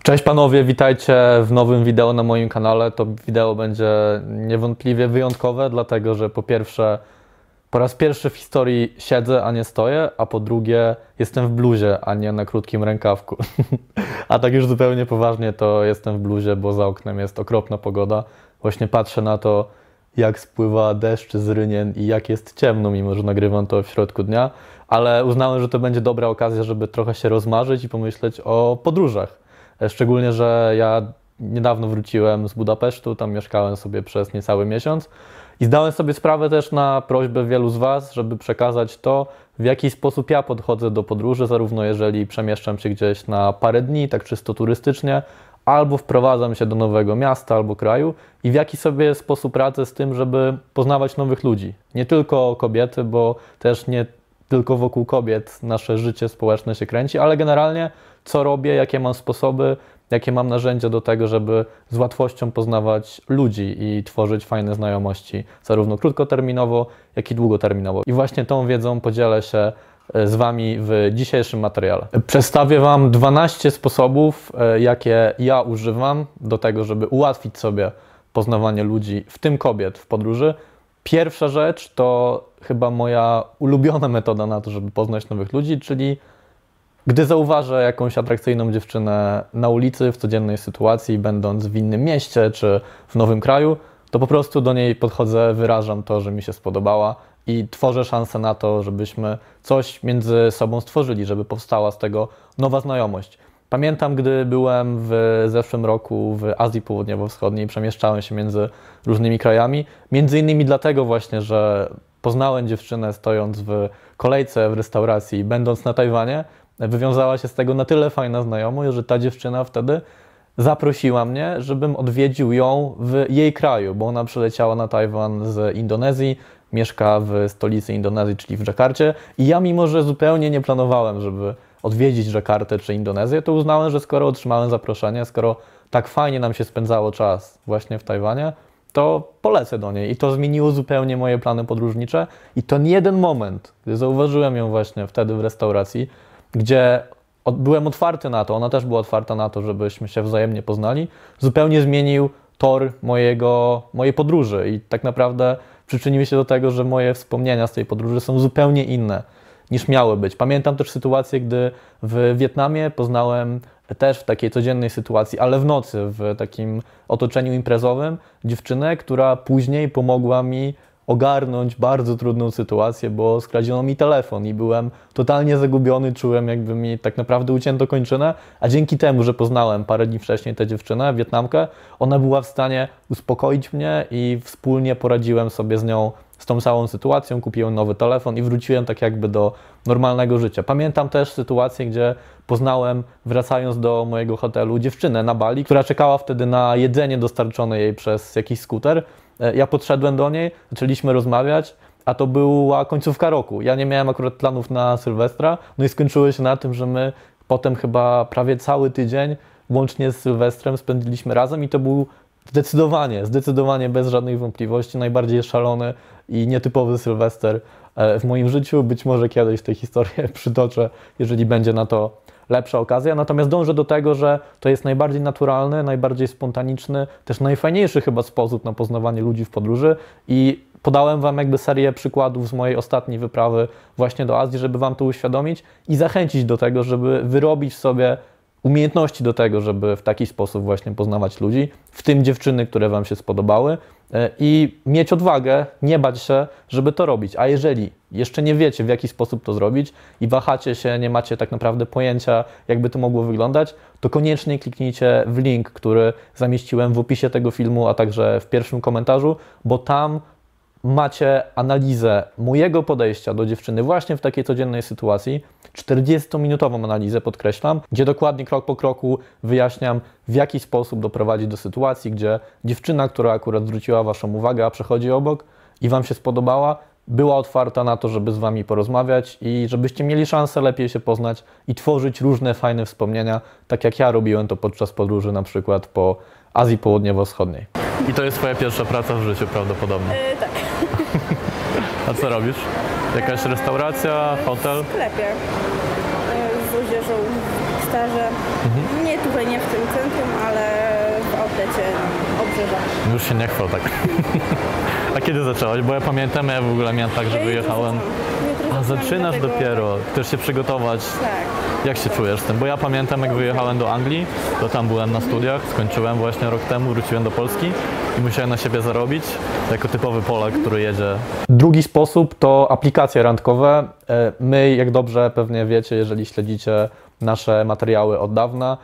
Cześć panowie, witajcie w nowym wideo na moim kanale. To wideo będzie niewątpliwie wyjątkowe, dlatego że po pierwsze po raz pierwszy w historii siedzę, a nie stoję, a po drugie jestem w bluzie, a nie na krótkim rękawku. a tak już zupełnie poważnie to jestem w bluzie, bo za oknem jest okropna pogoda. Właśnie patrzę na to, jak spływa deszcz z rynien i jak jest ciemno, mimo że nagrywam to w środku dnia, ale uznałem, że to będzie dobra okazja, żeby trochę się rozmarzyć i pomyśleć o podróżach. E, szczególnie, że ja niedawno wróciłem z Budapesztu, tam mieszkałem sobie przez niecały miesiąc i zdałem sobie sprawę też na prośbę wielu z Was, żeby przekazać to, w jaki sposób ja podchodzę do podróży, zarówno jeżeli przemieszczam się gdzieś na parę dni, tak czysto turystycznie, albo wprowadzam się do nowego miasta albo kraju i w jaki sobie sposób radzę z tym, żeby poznawać nowych ludzi. Nie tylko kobiety, bo też nie tylko wokół kobiet nasze życie społeczne się kręci, ale generalnie co robię, jakie mam sposoby, jakie mam narzędzia do tego, żeby z łatwością poznawać ludzi i tworzyć fajne znajomości, zarówno krótkoterminowo, jak i długoterminowo. I właśnie tą wiedzą podzielę się e, z Wami w dzisiejszym materiale. Przedstawię Wam 12 sposobów, e, jakie ja używam do tego, żeby ułatwić sobie poznawanie ludzi, w tym kobiet w podróży. Pierwsza rzecz to chyba moja ulubiona metoda na to, żeby poznać nowych ludzi, czyli gdy zauważę jakąś atrakcyjną dziewczynę na ulicy, w codziennej sytuacji, będąc w innym mieście czy w nowym kraju, to po prostu do niej podchodzę, wyrażam to, że mi się spodobała i tworzę szansę na to, żebyśmy coś między sobą stworzyli, żeby powstała z tego nowa znajomość. Pamiętam, gdy byłem w zeszłym roku w Azji Południowo-Wschodniej, przemieszczałem się między różnymi krajami, między innymi dlatego właśnie, że poznałem dziewczynę stojąc w kolejce w restauracji, będąc na Tajwanie, wywiązała się z tego na tyle fajna znajomość, że ta dziewczyna wtedy zaprosiła mnie, żebym odwiedził ją w jej kraju, bo ona przyleciała na Tajwan z Indonezji, mieszka w stolicy Indonezji, czyli w Dżakarcie. I ja mimo, że zupełnie nie planowałem, żeby odwiedzić Dżakartę czy Indonezję, to uznałem, że skoro otrzymałem zaproszenie, skoro tak fajnie nam się spędzało czas właśnie w Tajwanie, to polecę do niej. I to zmieniło zupełnie moje plany podróżnicze. I to nie jeden moment, gdy zauważyłem ją właśnie wtedy w restauracji, gdzie byłem otwarty na to, ona też była otwarta na to, żebyśmy się wzajemnie poznali, zupełnie zmienił tor mojego, mojej podróży i tak naprawdę przyczyniły się do tego, że moje wspomnienia z tej podróży są zupełnie inne niż miały być. Pamiętam też sytuację, gdy w Wietnamie poznałem też w takiej codziennej sytuacji, ale w nocy, w takim otoczeniu imprezowym, dziewczynę, która później pomogła mi ogarnąć bardzo trudną sytuację, bo skradziono mi telefon i byłem totalnie zagubiony, czułem jakby mi tak naprawdę ucięto kończynę, a dzięki temu, że poznałem parę dni wcześniej tę dziewczynę, Wietnamkę, ona była w stanie uspokoić mnie i wspólnie poradziłem sobie z nią z tą całą sytuacją, kupiłem nowy telefon i wróciłem tak jakby do normalnego życia. Pamiętam też sytuację, gdzie poznałem, wracając do mojego hotelu, dziewczynę na Bali, która czekała wtedy na jedzenie dostarczone jej przez jakiś skuter E, ja podszedłem do niej, zaczęliśmy rozmawiać, a to była końcówka roku. Ja nie miałem akurat planów na Sylwestra, no i skończyło się na tym, że my potem chyba prawie cały tydzień, łącznie z Sylwestrem, spędziliśmy razem i to był zdecydowanie, zdecydowanie bez żadnych wątpliwości najbardziej szalony i nietypowy Sylwester e, w moim życiu. Być może kiedyś tę historię przytoczę, jeżeli będzie na to lepsza okazja. Natomiast dążę do tego, że to jest najbardziej naturalny, najbardziej spontaniczny, też najfajniejszy chyba sposób na poznawanie ludzi w podróży i podałem Wam jakby serię przykładów z mojej ostatniej wyprawy właśnie do Azji, żeby Wam to uświadomić i zachęcić do tego, żeby wyrobić sobie umiejętności do tego, żeby w taki sposób właśnie poznawać ludzi, w tym dziewczyny, które Wam się spodobały i mieć odwagę, nie bać się, żeby to robić. A jeżeli jeszcze nie wiecie, w jaki sposób to zrobić i wahacie się, nie macie tak naprawdę pojęcia, jakby to mogło wyglądać, to koniecznie kliknijcie w link, który zamieściłem w opisie tego filmu, a także w pierwszym komentarzu, bo tam macie analizę mojego podejścia do dziewczyny właśnie w takiej codziennej sytuacji, 40-minutową analizę podkreślam, gdzie dokładnie krok po kroku wyjaśniam, w jaki sposób doprowadzić do sytuacji, gdzie dziewczyna, która akurat zwróciła Waszą uwagę, a przechodzi obok i Wam się spodobała, była otwarta na to, żeby z Wami porozmawiać i żebyście mieli szansę lepiej się poznać i tworzyć różne fajne wspomnienia, tak jak ja robiłem to podczas podróży na przykład po Azji Południowo-Wschodniej. I to jest Twoja pierwsza praca w życiu prawdopodobnie. Yy, tak. A co robisz? Jakaś restauracja, hotel? W sklepie. Yy, z odzieżą staże. Nie tu może nie w tym centrum, ale w outlecie na obrzeżach. Już się nie chwal tak. A kiedy zaczęłaś? Bo ja pamiętam, ja w ogóle miałem tak, że wyjechałem. A zaczynasz dlatego- dopiero. Chcesz się przygotować. Tak. Jak się czujesz z tym? Bo ja pamiętam, jak wyjechałem do Anglii, to tam byłem na studiach, skończyłem właśnie rok temu, wróciłem do Polski i musiałem na siebie zarobić, jako typowy Polak, który jedzie. Drugi sposób to aplikacje randkowe. E, My, jak dobrze pewnie wiecie, jeżeli śledzicie nasze materiały od dawna,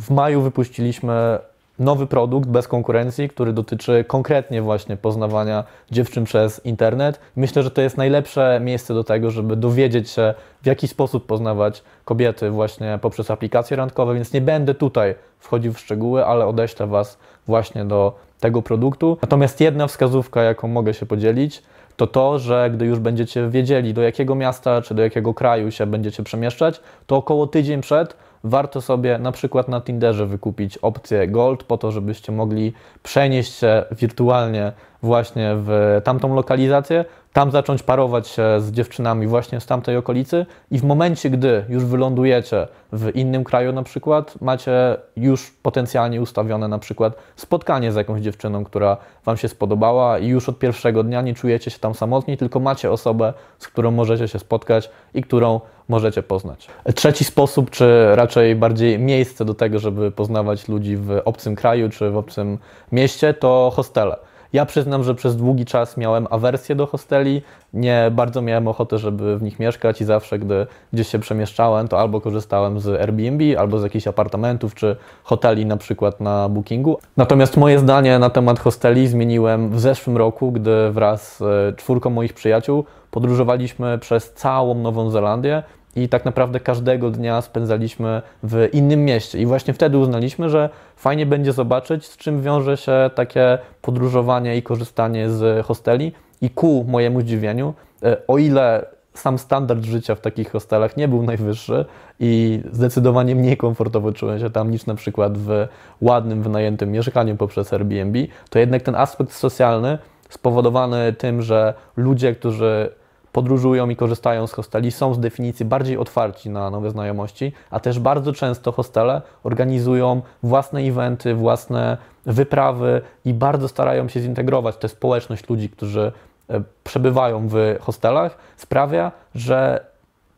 w maju wypuściliśmy nowy produkt bez konkurencji, który dotyczy konkretnie właśnie poznawania dziewczyn przez internet. Myślę, że to jest najlepsze miejsce do tego, żeby dowiedzieć się, w jaki sposób poznawać kobiety właśnie poprzez aplikacje randkowe, więc nie będę tutaj wchodził w szczegóły, ale odeślę Was właśnie do tego produktu. Natomiast jedna wskazówka, jaką mogę się podzielić, to to, że gdy już będziecie wiedzieli, do jakiego miasta czy do jakiego kraju się będziecie przemieszczać, to około tydzień przed warto sobie na przykład na Tinderze wykupić opcję Gold po to, żebyście mogli przenieść się wirtualnie właśnie w tamtą lokalizację, tam zacząć parować się z dziewczynami właśnie z tamtej okolicy i w momencie, gdy już wylądujecie w innym kraju na przykład, macie już potencjalnie ustawione na przykład spotkanie z jakąś dziewczyną, która Wam się spodobała i już od pierwszego dnia nie czujecie się tam samotni, tylko macie osobę, z którą możecie się spotkać i którą możecie poznać. Trzeci sposób, czy raczej bardziej miejsce do tego, żeby poznawać ludzi w obcym kraju czy w obcym mieście, to hostele. Ja przyznam, że przez długi czas miałem awersję do hosteli, nie bardzo miałem ochotę, żeby w nich mieszkać i zawsze, gdy gdzieś się przemieszczałem, to albo korzystałem z Airbnb, albo z jakichś apartamentów czy hoteli na przykład na bookingu. Natomiast moje zdanie na temat hosteli zmieniłem w zeszłym roku, gdy wraz z czwórką moich przyjaciół podróżowaliśmy przez całą Nową Zelandię i tak naprawdę każdego dnia spędzaliśmy w innym mieście. I właśnie wtedy uznaliśmy, że fajnie będzie zobaczyć, z czym wiąże się takie podróżowanie i korzystanie z hosteli. I ku mojemu zdziwieniu, e, o ile sam standard życia w takich hostelach nie był najwyższy i zdecydowanie mniej komfortowo czułem się tam niż na przykład w ładnym, wynajętym mieszkaniu poprzez Airbnb, to jednak ten aspekt socjalny spowodowany tym, że ludzie, którzy podróżują i korzystają z hosteli, są z definicji bardziej otwarci na nowe znajomości, a też bardzo często hostele organizują własne eventy, własne wyprawy i bardzo starają się zintegrować tę społeczność ludzi, którzy e, przebywają w hostelach, sprawia, że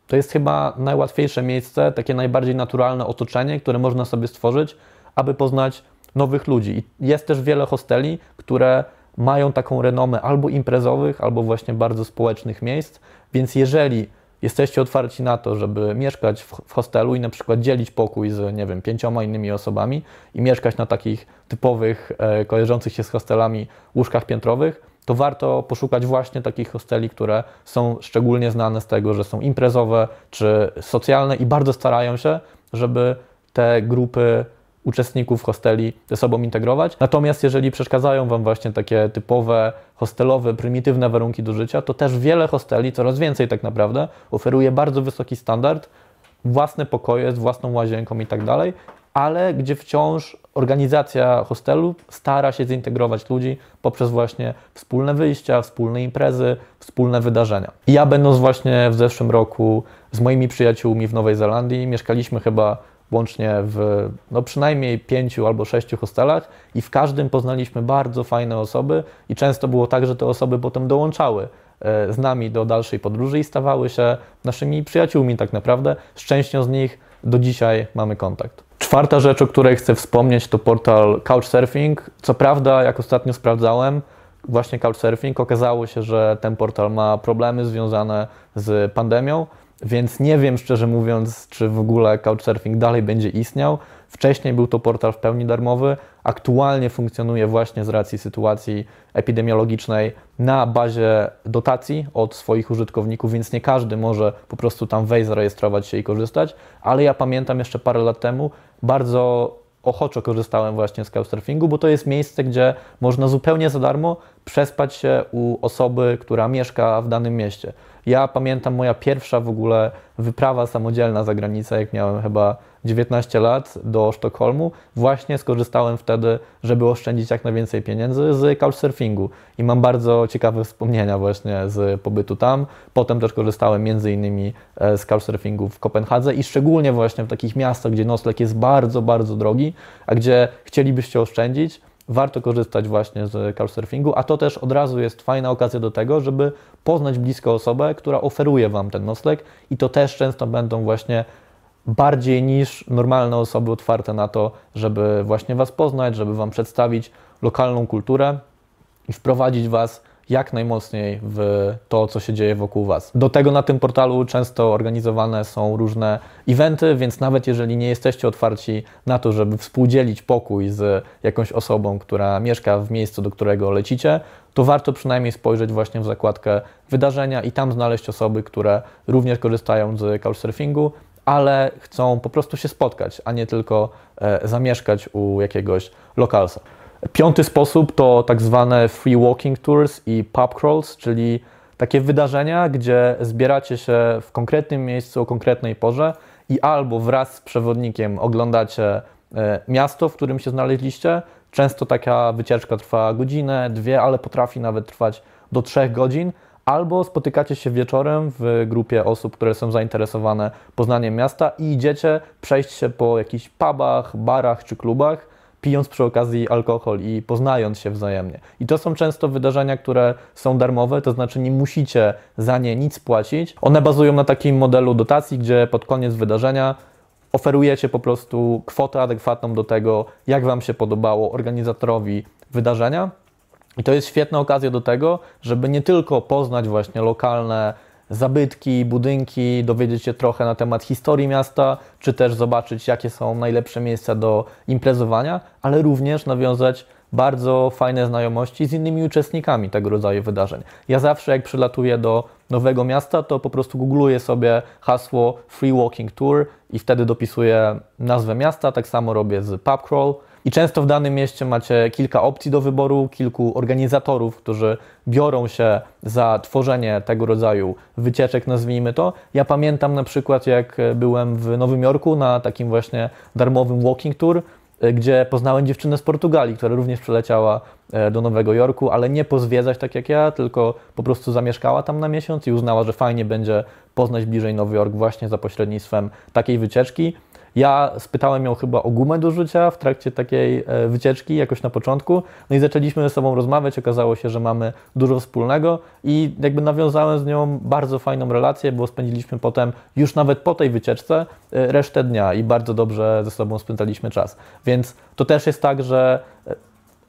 to jest chyba najłatwiejsze miejsce, takie najbardziej naturalne otoczenie, które można sobie stworzyć, aby poznać nowych ludzi. I jest też wiele hosteli, które mają taką renomę albo imprezowych, albo właśnie bardzo społecznych miejsc, więc jeżeli jesteście otwarci na to, żeby mieszkać w hostelu i na przykład dzielić pokój z, nie wiem, pięcioma innymi osobami i mieszkać na takich typowych, e, kojarzących się z hostelami łóżkach piętrowych, to warto poszukać właśnie takich hosteli, które są szczególnie znane z tego, że są imprezowe czy socjalne i bardzo starają się, żeby te grupy uczestników hosteli ze sobą integrować. Natomiast jeżeli przeszkadzają Wam właśnie takie typowe, hostelowe, prymitywne warunki do życia, to też wiele hosteli, coraz więcej tak naprawdę, oferuje bardzo wysoki standard, własne pokoje z własną łazienką i tak dalej, ale gdzie wciąż organizacja hostelu stara się zintegrować ludzi poprzez właśnie wspólne wyjścia, wspólne imprezy, wspólne wydarzenia. I ja będąc właśnie w zeszłym roku z moimi przyjaciółmi w Nowej Zelandii, mieszkaliśmy chyba łącznie w no przynajmniej pięciu albo sześciu hostelach i w każdym poznaliśmy bardzo fajne osoby i często było tak, że te osoby potem dołączały e, z nami do dalszej podróży i stawały się naszymi przyjaciółmi tak naprawdę. Z z nich do dzisiaj mamy kontakt. Czwarta rzecz, o której chcę wspomnieć, to portal Couchsurfing. Co prawda, jak ostatnio sprawdzałem, właśnie Couchsurfing, okazało się, że ten portal ma problemy związane z pandemią, więc nie wiem szczerze mówiąc, czy w ogóle Couchsurfing dalej będzie istniał. Wcześniej był to portal w pełni darmowy, aktualnie funkcjonuje właśnie z racji sytuacji epidemiologicznej na bazie dotacji od swoich użytkowników, więc nie każdy może po prostu tam wejść, zarejestrować się i korzystać, ale ja pamiętam jeszcze parę lat temu bardzo ochoczo korzystałem właśnie z Couchsurfingu, bo to jest miejsce, gdzie można zupełnie za darmo przespać się u osoby, która mieszka w danym mieście. Ja pamiętam moja pierwsza w ogóle wyprawa samodzielna za granicę, jak miałem chyba 19 lat do Sztokholmu. Właśnie skorzystałem wtedy, żeby oszczędzić jak najwięcej pieniędzy z couchsurfingu i mam bardzo ciekawe wspomnienia właśnie z pobytu tam. Potem też korzystałem między innymi e, z couchsurfingu w Kopenhadze i szczególnie właśnie w takich miastach, gdzie nocleg jest bardzo, bardzo drogi, a gdzie chcielibyście oszczędzić, warto korzystać właśnie z couchsurfingu, a to też od razu jest fajna okazja do tego, żeby poznać blisko osobę, która oferuje Wam ten nocleg i to też często będą właśnie bardziej niż normalne osoby otwarte na to, żeby właśnie Was poznać, żeby Wam przedstawić lokalną kulturę i wprowadzić Was jak najmocniej w to, co się dzieje wokół Was. Do tego na tym portalu często organizowane są różne eventy, więc nawet jeżeli nie jesteście otwarci na to, żeby współdzielić pokój z jakąś osobą, która mieszka w miejscu, do którego lecicie, to warto przynajmniej spojrzeć właśnie w zakładkę wydarzenia i tam znaleźć osoby, które również korzystają z couchsurfingu, ale chcą po prostu się spotkać, a nie tylko e, zamieszkać u jakiegoś lokalsa. Piąty sposób to tak zwane free walking tours i pub crawls, czyli takie wydarzenia, gdzie zbieracie się w konkretnym miejscu o konkretnej porze i albo wraz z przewodnikiem oglądacie e, miasto, w którym się znaleźliście. Często taka wycieczka trwa godzinę, dwie, ale potrafi nawet trwać do trzech godzin. Albo spotykacie się wieczorem w grupie osób, które są zainteresowane poznaniem miasta i idziecie przejść się po jakichś pubach, barach czy klubach pijąc przy okazji alkohol i poznając się wzajemnie. I to są często wydarzenia, które są darmowe, to znaczy nie musicie za nie nic płacić. One bazują na takim modelu dotacji, gdzie pod koniec wydarzenia oferujecie po prostu kwotę adekwatną do tego, jak Wam się podobało organizatorowi wydarzenia. I to jest świetna okazja do tego, żeby nie tylko poznać właśnie lokalne zabytki, budynki, dowiedzieć się trochę na temat historii miasta, czy też zobaczyć, jakie są najlepsze miejsca do imprezowania, ale również nawiązać bardzo fajne znajomości z innymi uczestnikami tego rodzaju wydarzeń. Ja zawsze, jak przylatuję do nowego miasta, to po prostu googluję sobie hasło Free Walking Tour i wtedy dopisuję nazwę miasta. Tak samo robię z PubCrawl. I często w danym mieście macie kilka opcji do wyboru, kilku organizatorów, którzy biorą się za tworzenie tego rodzaju wycieczek, nazwijmy to. Ja pamiętam na przykład, jak byłem w Nowym Jorku na takim właśnie darmowym walking tour, gdzie poznałem dziewczynę z Portugalii, która również przyleciała e, do Nowego Jorku, ale nie pozwiedzać tak jak ja, tylko po prostu zamieszkała tam na miesiąc i uznała, że fajnie będzie poznać bliżej Nowy Jork właśnie za pośrednictwem takiej wycieczki. Ja spytałem ją chyba o gumę do rzucia w trakcie takiej e, wycieczki, jakoś na początku. No i zaczęliśmy ze sobą rozmawiać. Okazało się, że mamy dużo wspólnego i jakby nawiązałem z nią bardzo fajną relację, bo spędziliśmy potem, już nawet po tej wycieczce, e, resztę dnia i bardzo dobrze ze sobą spędzaliśmy czas. Więc to też jest tak, że e,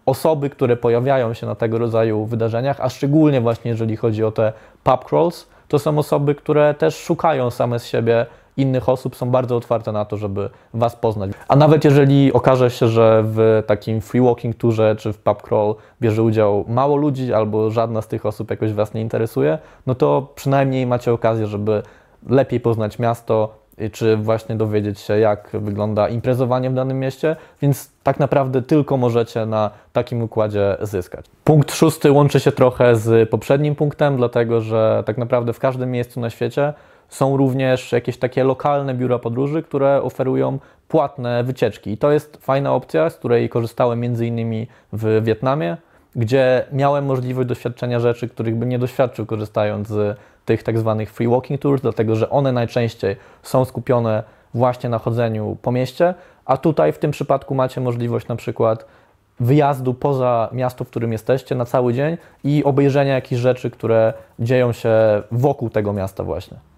osoby, które pojawiają się na tego rodzaju wydarzeniach, a szczególnie właśnie jeżeli chodzi o te pub crawls, to są osoby, które też szukają same z siebie innych osób są bardzo otwarte na to, żeby Was poznać. A nawet jeżeli okaże się, że w takim free walking tourze czy w pub crawl bierze udział mało ludzi albo żadna z tych osób jakoś Was nie interesuje, no to przynajmniej macie okazję, żeby lepiej poznać miasto, czy właśnie dowiedzieć się, jak wygląda imprezowanie w danym mieście, więc tak naprawdę tylko możecie na takim układzie zyskać. Punkt szósty łączy się trochę z poprzednim punktem, dlatego że tak naprawdę w każdym miejscu na świecie są również jakieś takie lokalne biura podróży, które oferują płatne wycieczki. I to jest fajna opcja, z której korzystałem między innymi w Wietnamie, gdzie miałem możliwość doświadczenia rzeczy, których bym nie doświadczył korzystając z tych tak zwanych free walking tours, dlatego że one najczęściej są skupione właśnie na chodzeniu po mieście, a tutaj w tym przypadku macie możliwość na przykład wyjazdu poza miasto, w którym jesteście na cały dzień i obejrzenia jakichś rzeczy, które dzieją się wokół tego miasta właśnie.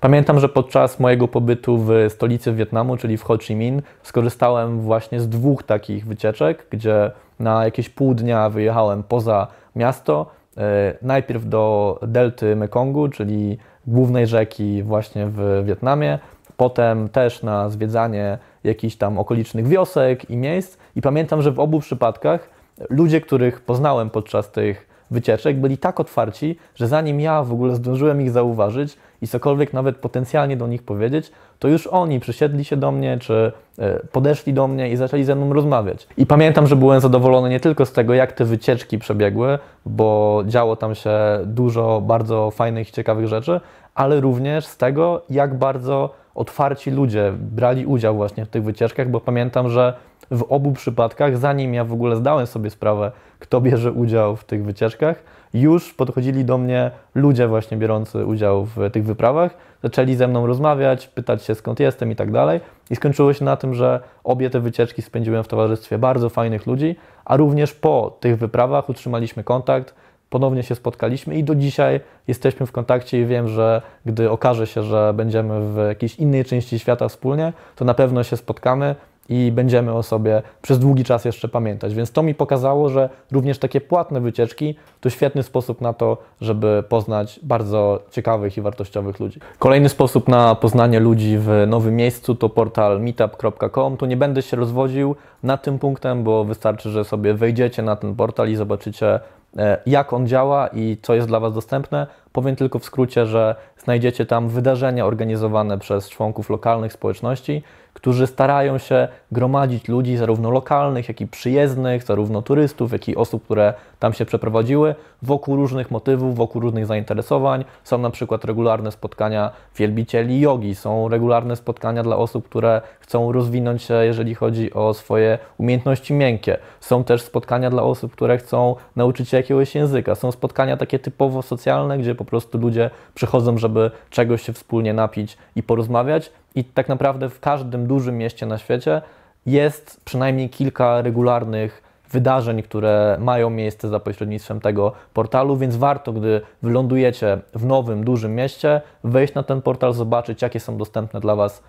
Pamiętam, że podczas mojego pobytu w stolicy Wietnamu, czyli w Ho Chi Minh, skorzystałem właśnie z dwóch takich wycieczek, gdzie na jakieś pół dnia wyjechałem poza miasto, e, najpierw do delty Mekongu, czyli głównej rzeki właśnie w Wietnamie, potem też na zwiedzanie jakichś tam okolicznych wiosek i miejsc. I pamiętam, że w obu przypadkach ludzie, których poznałem podczas tych wycieczek byli tak otwarci, że zanim ja w ogóle zdążyłem ich zauważyć, i cokolwiek nawet potencjalnie do nich powiedzieć, to już oni przysiedli się do mnie, czy e, podeszli do mnie i zaczęli ze mną rozmawiać. I pamiętam, że byłem zadowolony nie tylko z tego, jak te wycieczki przebiegły, bo działo tam się dużo bardzo fajnych i ciekawych rzeczy, ale również z tego, jak bardzo otwarci ludzie brali udział właśnie w tych wycieczkach, bo pamiętam, że w obu przypadkach, zanim ja w ogóle zdałem sobie sprawę, kto bierze udział w tych wycieczkach, już podchodzili do mnie ludzie właśnie biorący udział w tych wyprawach, zaczęli ze mną rozmawiać, pytać się skąd jestem i tak dalej. I skończyło się na tym, że obie te wycieczki spędziłem w towarzystwie bardzo fajnych ludzi, a również po tych wyprawach utrzymaliśmy kontakt, ponownie się spotkaliśmy i do dzisiaj jesteśmy w kontakcie i wiem, że gdy okaże się, że będziemy w jakiejś innej części świata wspólnie, to na pewno się spotkamy i będziemy o sobie przez długi czas jeszcze pamiętać. Więc to mi pokazało, że również takie płatne wycieczki to świetny sposób na to, żeby poznać bardzo ciekawych i wartościowych ludzi. Kolejny sposób na poznanie ludzi w nowym miejscu to portal meetup.com. Tu nie będę się rozwodził nad tym punktem, bo wystarczy, że sobie wejdziecie na ten portal i zobaczycie E, jak on działa i co jest dla Was dostępne. Powiem tylko w skrócie, że znajdziecie tam wydarzenia organizowane przez członków lokalnych społeczności, którzy starają się gromadzić ludzi, zarówno lokalnych, jak i przyjezdnych, zarówno turystów, jak i osób, które tam się przeprowadziły, wokół różnych motywów, wokół różnych zainteresowań. Są na przykład regularne spotkania wielbicieli jogi, są regularne spotkania dla osób, które chcą rozwinąć się, jeżeli chodzi o swoje umiejętności miękkie. Są też spotkania dla osób, które chcą nauczyć się jakiegoś języka. Są spotkania takie typowo socjalne, gdzie po prostu ludzie przychodzą, żeby czegoś się wspólnie napić i porozmawiać. I tak naprawdę w każdym dużym mieście na świecie jest przynajmniej kilka regularnych wydarzeń, które mają miejsce za pośrednictwem tego portalu, więc warto, gdy wylądujecie w nowym, dużym mieście, wejść na ten portal, zobaczyć, jakie są dostępne dla Was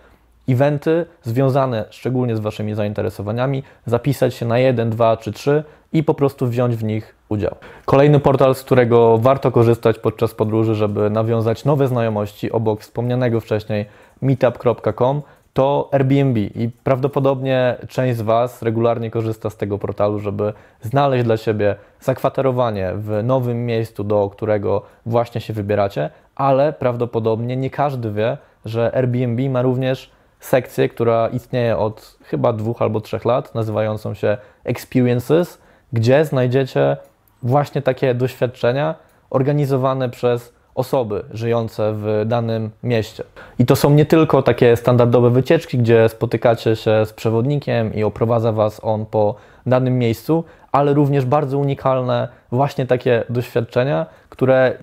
eventy związane szczególnie z Waszymi zainteresowaniami, zapisać się na jeden, dwa czy trzy i po prostu wziąć w nich udział. Kolejny portal, z którego warto korzystać podczas podróży, żeby nawiązać nowe znajomości obok wspomnianego wcześniej meetup.com to Airbnb i prawdopodobnie część z Was regularnie korzysta z tego portalu, żeby znaleźć dla siebie zakwaterowanie w nowym miejscu, do którego właśnie się wybieracie, ale prawdopodobnie nie każdy wie, że Airbnb ma również sekcję, która istnieje od chyba dwóch albo trzech lat, nazywającą się Experiences, gdzie znajdziecie właśnie takie doświadczenia organizowane przez osoby żyjące w danym mieście. I to są nie tylko takie standardowe wycieczki, gdzie spotykacie się z przewodnikiem i oprowadza Was on po danym miejscu, ale również bardzo unikalne właśnie takie doświadczenia, które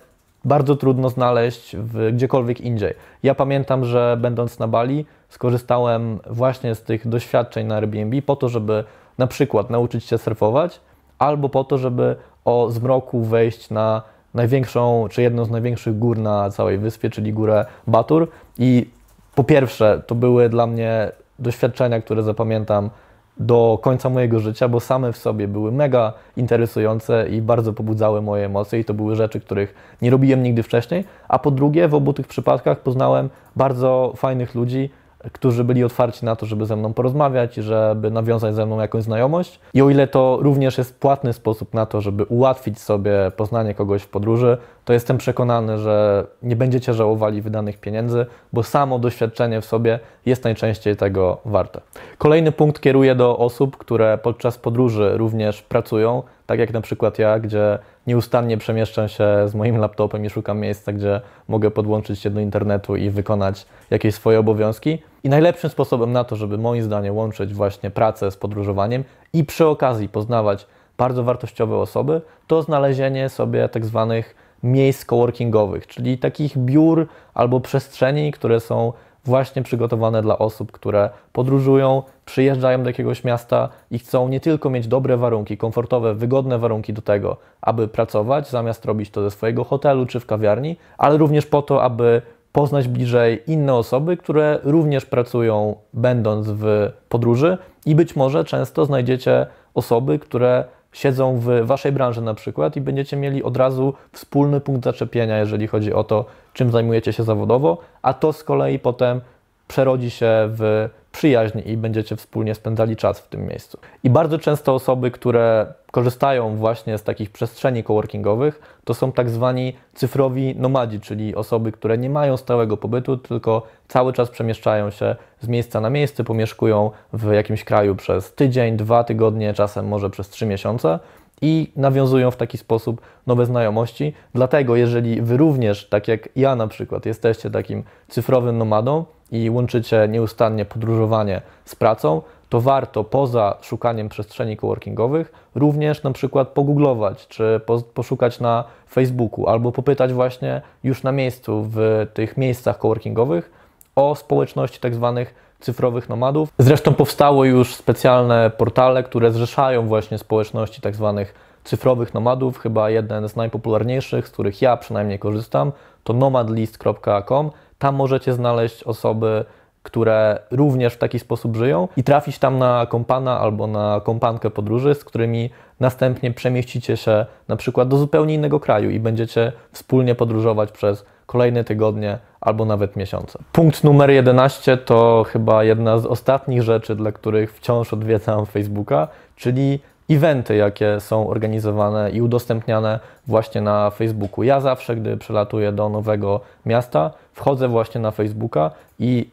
bardzo trudno znaleźć w gdziekolwiek indziej. Ja pamiętam, że będąc na Bali, skorzystałem właśnie z tych doświadczeń na Airbnb po to, żeby na przykład nauczyć się surfować, albo po to, żeby o zmroku wejść na największą, czy jedną z największych gór na całej wyspie, czyli górę Batur. I po pierwsze, to były dla mnie doświadczenia, które zapamiętam do końca mojego życia, bo same w sobie były mega interesujące i bardzo pobudzały moje emocje i to były rzeczy, których nie robiłem nigdy wcześniej. A po drugie, w obu tych przypadkach poznałem bardzo fajnych ludzi, którzy byli otwarci na to, żeby ze mną porozmawiać, żeby nawiązać ze mną jakąś znajomość. I o ile to również jest płatny sposób na to, żeby ułatwić sobie poznanie kogoś w podróży, to jestem przekonany, że nie będziecie żałowali wydanych pieniędzy, bo samo doświadczenie w sobie jest najczęściej tego warte. Kolejny punkt kieruje do osób, które podczas podróży również pracują, tak jak na przykład ja, gdzie nieustannie przemieszczam się z moim laptopem i szukam miejsca, gdzie mogę podłączyć się do internetu i wykonać jakieś swoje obowiązki. I najlepszym sposobem na to, żeby moim zdaniem łączyć właśnie pracę z podróżowaniem i przy okazji poznawać bardzo wartościowe osoby, to znalezienie sobie tak zwanych miejsc coworkingowych, czyli takich biur albo przestrzeni, które są właśnie przygotowane dla osób, które podróżują, przyjeżdżają do jakiegoś miasta i chcą nie tylko mieć dobre warunki, komfortowe, wygodne warunki do tego, aby pracować, zamiast robić to ze swojego hotelu czy w kawiarni, ale również po to, aby poznać bliżej inne osoby, które również pracują, będąc w podróży, i być może często znajdziecie osoby, które siedzą w waszej branży na przykład i będziecie mieli od razu wspólny punkt zaczepienia, jeżeli chodzi o to, czym zajmujecie się zawodowo, a to z kolei potem przerodzi się w przyjaźń i będziecie wspólnie spędzali czas w tym miejscu. I bardzo często osoby, które korzystają właśnie z takich przestrzeni coworkingowych, to są tak zwani cyfrowi nomadzi, czyli osoby, które nie mają stałego pobytu, tylko cały czas przemieszczają się z miejsca na miejsce, pomieszkują w jakimś kraju przez tydzień, dwa tygodnie, czasem może przez trzy miesiące i nawiązują w taki sposób nowe znajomości. Dlatego, jeżeli Wy również, tak jak ja na przykład, jesteście takim cyfrowym nomadą i łączycie nieustannie podróżowanie z pracą, to warto poza szukaniem przestrzeni coworkingowych również na przykład pogooglować, czy po, poszukać na Facebooku, albo popytać właśnie już na miejscu w tych miejscach coworkingowych o społeczności tak zwanych cyfrowych nomadów. Zresztą powstały już specjalne portale, które zrzeszają właśnie społeczności tak zwanych cyfrowych nomadów. Chyba jeden z najpopularniejszych, z których ja przynajmniej korzystam, to nomadlist.com. Tam możecie znaleźć osoby, które również w taki sposób żyją i trafić tam na kompana albo na kompankę podróży, z którymi następnie przemieścicie się na przykład do zupełnie innego kraju i będziecie wspólnie podróżować przez kolejne tygodnie albo nawet miesiące. Punkt numer 11 to chyba jedna z ostatnich rzeczy, dla których wciąż odwiedzam Facebooka, czyli eventy, jakie są organizowane i udostępniane właśnie na Facebooku. Ja zawsze, gdy przelatuję do nowego miasta, wchodzę właśnie na Facebooka i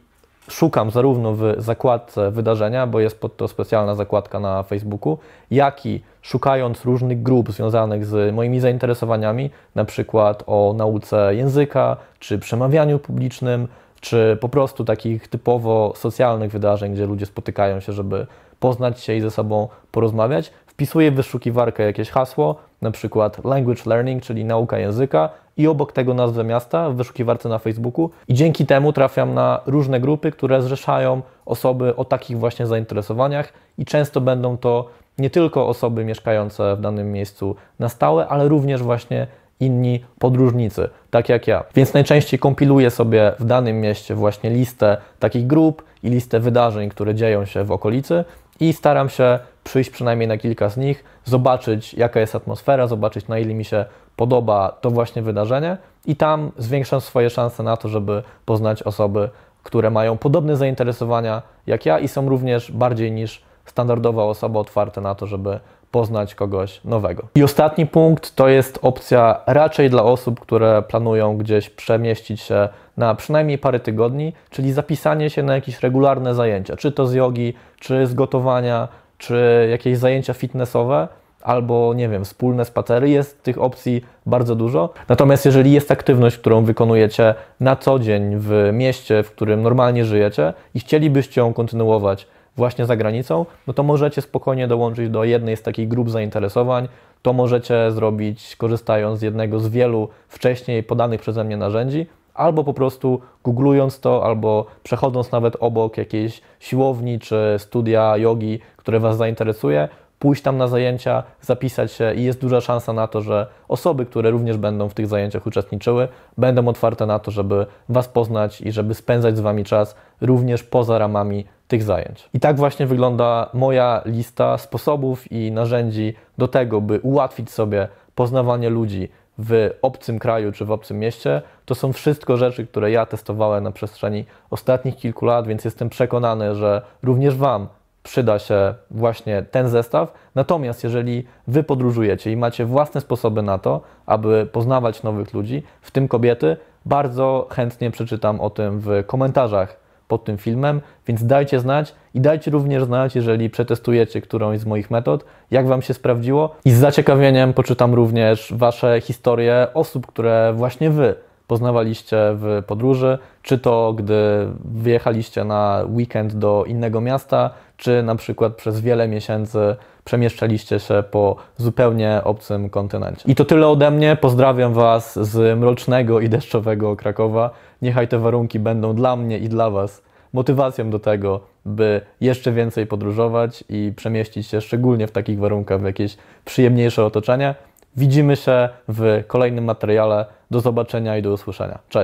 szukam zarówno w zakładce wydarzenia, bo jest pod to specjalna zakładka na Facebooku, jak i szukając różnych grup związanych z moimi zainteresowaniami, na przykład o nauce języka, czy przemawianiu publicznym, czy po prostu takich typowo socjalnych wydarzeń, gdzie ludzie spotykają się, żeby poznać się i ze sobą porozmawiać, wpisuję w wyszukiwarkę jakieś hasło, na przykład language learning, czyli nauka języka i obok tego nazwę miasta w wyszukiwarce na Facebooku i dzięki temu trafiam na różne grupy, które zrzeszają osoby o takich właśnie zainteresowaniach i często będą to nie tylko osoby mieszkające w danym miejscu na stałe, ale również właśnie inni podróżnicy, tak jak ja. Więc najczęściej kompiluję sobie w danym mieście właśnie listę takich grup i listę wydarzeń, które dzieją się w okolicy i staram się przyjść przynajmniej na kilka z nich, zobaczyć jaka jest atmosfera, zobaczyć na ile mi się podoba to właśnie wydarzenie. I tam zwiększam swoje szanse na to, żeby poznać osoby, które mają podobne zainteresowania jak ja i są również bardziej niż standardowa osoba otwarte na to, żeby poznać kogoś nowego. I ostatni punkt to jest opcja raczej dla osób, które planują gdzieś przemieścić się na przynajmniej parę tygodni, czyli zapisanie się na jakieś regularne zajęcia, czy to z jogi, czy z gotowania, czy jakieś zajęcia fitnessowe, albo nie wiem, wspólne spacery. Jest tych opcji bardzo dużo. Natomiast jeżeli jest aktywność, którą wykonujecie na co dzień w mieście, w którym normalnie żyjecie i chcielibyście ją kontynuować właśnie za granicą, no to możecie spokojnie dołączyć do jednej z takich grup zainteresowań. To możecie zrobić korzystając z jednego z wielu wcześniej podanych przeze mnie narzędzi, albo po prostu googlując to, albo przechodząc nawet obok jakiejś siłowni czy studia jogi, które Was zainteresuje, pójść tam na zajęcia, zapisać się i jest duża szansa na to, że osoby, które również będą w tych zajęciach uczestniczyły, będą otwarte na to, żeby Was poznać i żeby spędzać z Wami czas również poza ramami tych zajęć. I tak właśnie wygląda moja lista sposobów i narzędzi do tego, by ułatwić sobie poznawanie ludzi w obcym kraju czy w obcym mieście. To są wszystko rzeczy, które ja testowałem na przestrzeni ostatnich kilku lat, więc jestem przekonany, że również Wam przyda się właśnie ten zestaw. Natomiast jeżeli Wy podróżujecie i macie własne sposoby na to, aby poznawać nowych ludzi, w tym kobiety, bardzo chętnie przeczytam o tym w komentarzach pod tym filmem, więc dajcie znać i dajcie również znać, jeżeli przetestujecie którąś z moich metod, jak Wam się sprawdziło. I z zaciekawieniem poczytam również Wasze historie osób, które właśnie Wy poznawaliście w podróży, czy to gdy wyjechaliście na weekend do innego miasta, czy na przykład przez wiele miesięcy przemieszczaliście się po zupełnie obcym kontynencie. I to tyle ode mnie. Pozdrawiam Was z mrocznego i deszczowego Krakowa. Niechaj te warunki będą dla mnie i dla Was motywacją do tego, by jeszcze więcej podróżować i przemieścić się szczególnie w takich warunkach w jakieś przyjemniejsze otoczenie. Widzimy się w kolejnym materiale. Do zobaczenia i do usłyszenia. Cześć!